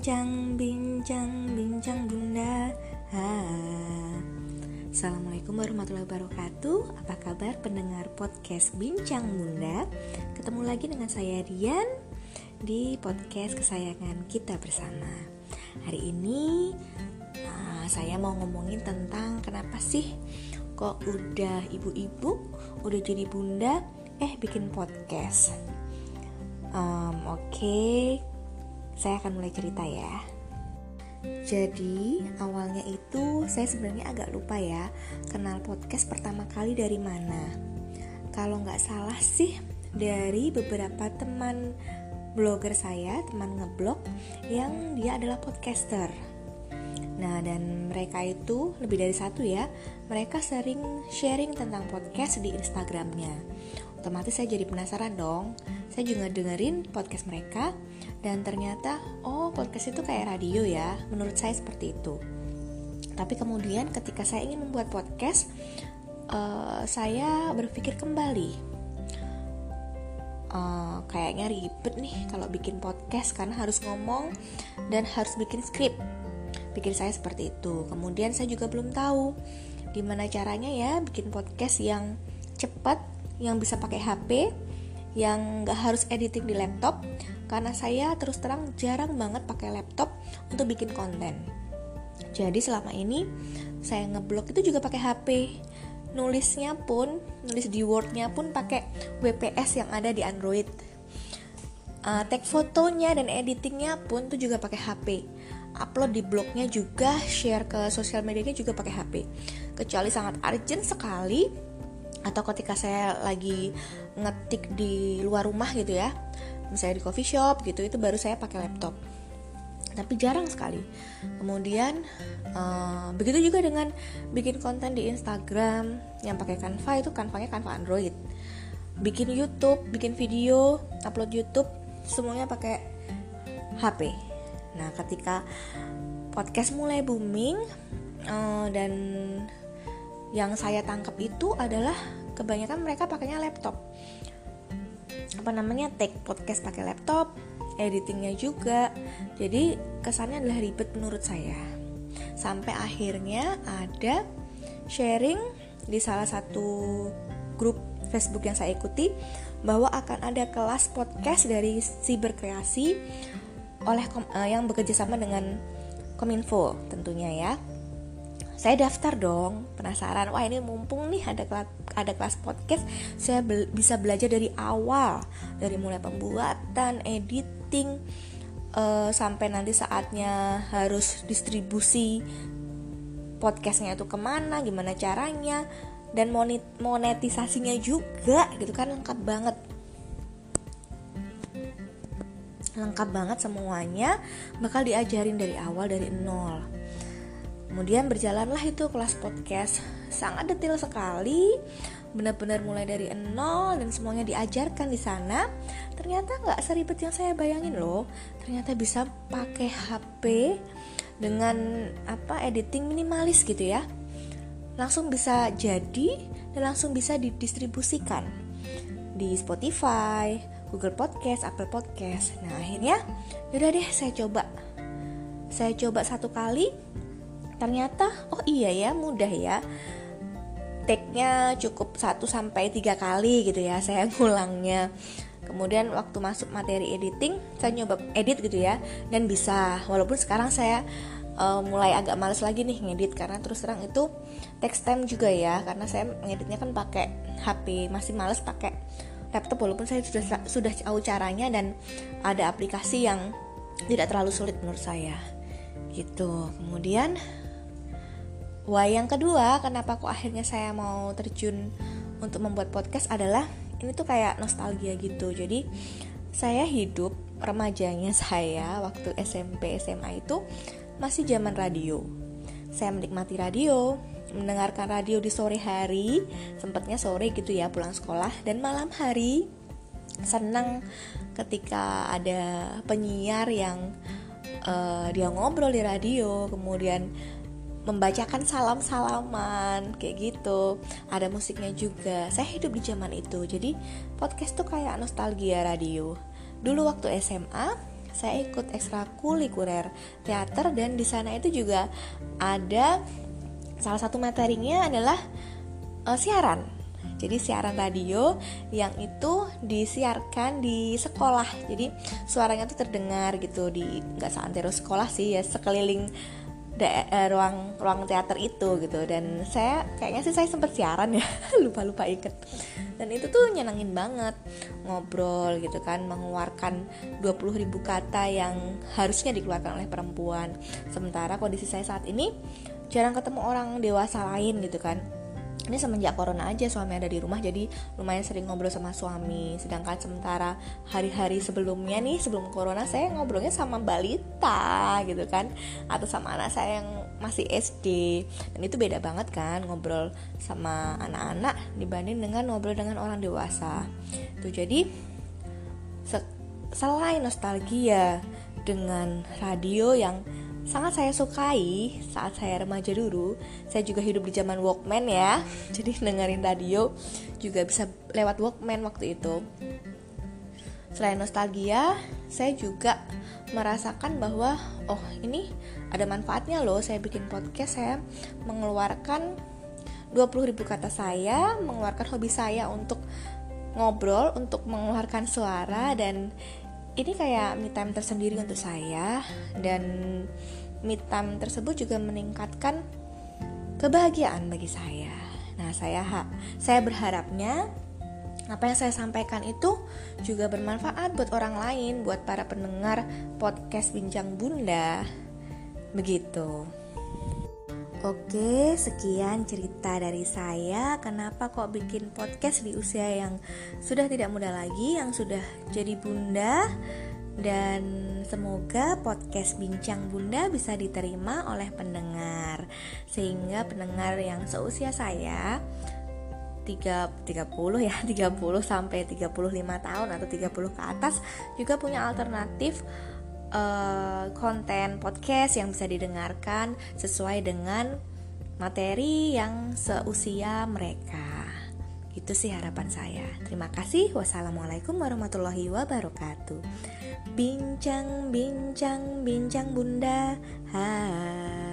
Bincang, bincang, bincang bunda. Ha. Assalamualaikum warahmatullahi wabarakatuh. Apa kabar pendengar podcast Bincang Bunda? Ketemu lagi dengan saya Dian Di podcast kesayangan kita bersama. Hari ini uh, Saya mau ngomongin tentang Kenapa sih Kok udah ibu-ibu Udah jadi bunda Eh bikin podcast. Um, Oke. okay saya akan mulai cerita ya. Jadi awalnya itu saya sebenarnya agak lupa ya kenal podcast pertama kali dari mana. Kalau nggak salah sih dari beberapa teman blogger saya, teman ngeblog yang dia adalah podcaster. Nah dan mereka itu lebih dari satu ya, mereka sering sharing tentang podcast di Instagramnya. Otomatis saya jadi penasaran dong. Saya juga dengerin podcast mereka dan ternyata oh podcast itu kayak radio ya menurut saya seperti itu tapi kemudian ketika saya ingin membuat podcast uh, saya berpikir kembali uh, kayaknya ribet nih kalau bikin podcast karena harus ngomong dan harus bikin skrip pikir saya seperti itu kemudian saya juga belum tahu gimana caranya ya bikin podcast yang cepat yang bisa pakai HP yang gak harus editing di laptop karena saya terus terang jarang banget pakai laptop untuk bikin konten. Jadi selama ini saya ngeblok itu juga pakai HP. Nulisnya pun, nulis di Wordnya pun pakai WPS yang ada di Android. Uh, tag fotonya dan editingnya pun tuh juga pakai HP. Upload di blognya juga, share ke sosial medianya juga pakai HP. Kecuali sangat urgent sekali, atau ketika saya lagi ngetik di luar rumah gitu ya misalnya di coffee shop gitu itu baru saya pakai laptop. Tapi jarang sekali. Kemudian uh, begitu juga dengan bikin konten di Instagram yang pakai Canva itu Canva-nya Canva Android. Bikin YouTube bikin video upload YouTube semuanya pakai HP nah ketika podcast mulai booming uh, dan yang saya tangkap itu adalah kebanyakan mereka pakainya laptop. Apa namanya? Take podcast pakai laptop editingnya juga. Jadi kesannya adalah ribet menurut saya. Sampai akhirnya ada sharing di salah satu grup Facebook yang saya ikuti bahwa akan ada kelas podcast dari si berkreasi oleh uh, yang bekerja sama dengan Kominfo tentunya ya. Saya daftar dong penasaran. Wah ini mumpung nih ada kelas ada kelas podcast saya be bisa belajar dari awal. Dari mulai pembuatan editing uh, sampai nanti saatnya harus distribusi podcastnya itu ke mana gimana caranya dan monetisasinya juga gitu kan lengkap banget lengkap banget semuanya bakal diajarin dari awal dari nol Kemudian berjalanlah itu kelas podcast sangat detail sekali, benar-benar mulai dari nol dan semuanya diajarkan di sana. Ternyata nggak seribet yang saya bayangin loh. Ternyata bisa pakai HP dengan apa editing minimalis gitu ya. Langsung bisa jadi dan langsung bisa didistribusikan di Spotify, Google Podcast, Apple Podcast. Nah akhirnya yaudah deh saya coba. Saya coba satu kali ternyata oh iya ya mudah ya take-nya cukup 1 sampai 3 kali gitu ya saya ngulangnya kemudian waktu masuk materi editing saya nyoba edit gitu ya dan bisa walaupun sekarang saya uh, mulai agak males lagi nih ngedit karena terus terang itu text time juga ya karena saya ngeditnya kan pakai HP masih males pakai laptop walaupun saya sudah sudah tahu caranya dan ada aplikasi yang tidak terlalu sulit menurut saya gitu kemudian Wah, yang kedua, kenapa kok akhirnya saya mau terjun untuk membuat podcast adalah ini tuh kayak nostalgia gitu. Jadi, saya hidup remajanya saya waktu SMP SMA itu masih zaman radio. Saya menikmati radio, mendengarkan radio di sore hari, sempatnya sore gitu ya pulang sekolah dan malam hari. Senang ketika ada penyiar yang uh, dia ngobrol di radio, kemudian membacakan salam-salaman kayak gitu. Ada musiknya juga. Saya hidup di zaman itu. Jadi podcast tuh kayak nostalgia radio. Dulu waktu SMA saya ikut ekstrakurikuler teater dan di sana itu juga ada salah satu materinya adalah uh, siaran. Jadi siaran radio yang itu disiarkan di sekolah. Jadi suaranya tuh terdengar gitu di nggak seantero sekolah sih ya sekeliling eh, ruang ruang teater itu gitu. Dan saya kayaknya sih saya sempat siaran ya lupa lupa iket dan itu tuh nyenengin banget ngobrol gitu kan mengeluarkan 20 ribu kata yang harusnya dikeluarkan oleh perempuan. Sementara kondisi saya saat ini jarang ketemu orang dewasa lain gitu kan. Ini semenjak corona aja suami ada di rumah jadi lumayan sering ngobrol sama suami. Sedangkan sementara hari-hari sebelumnya nih sebelum corona saya ngobrolnya sama balita gitu kan atau sama anak saya yang masih SD dan itu beda banget kan ngobrol sama anak-anak dibanding dengan ngobrol dengan orang dewasa. Tuh jadi selain nostalgia dengan radio yang sangat saya sukai saat saya remaja dulu. Saya juga hidup di zaman Walkman ya. Jadi dengerin radio juga bisa lewat Walkman waktu itu. Selain nostalgia, saya juga merasakan bahwa oh, ini ada manfaatnya loh saya bikin podcast saya mengeluarkan 20.000 kata saya, mengeluarkan hobi saya untuk ngobrol, untuk mengeluarkan suara dan ini kayak me time tersendiri untuk saya dan me time tersebut juga meningkatkan kebahagiaan bagi saya. Nah, saya saya berharapnya apa yang saya sampaikan itu juga bermanfaat buat orang lain, buat para pendengar podcast Bincang Bunda. Begitu. Oke, sekian cerita dari saya. Kenapa kok bikin podcast di usia yang sudah tidak muda lagi, yang sudah jadi bunda? Dan semoga podcast Bincang Bunda bisa diterima oleh pendengar, sehingga pendengar yang seusia saya 3, 30 ya 30 sampai 35 tahun atau 30 ke atas juga punya alternatif uh, konten podcast yang bisa didengarkan sesuai dengan materi yang seusia mereka. Itu sih harapan saya. Terima kasih. Wassalamualaikum warahmatullahi wabarakatuh. Bincang, bincang, bincang Bunda. Hai.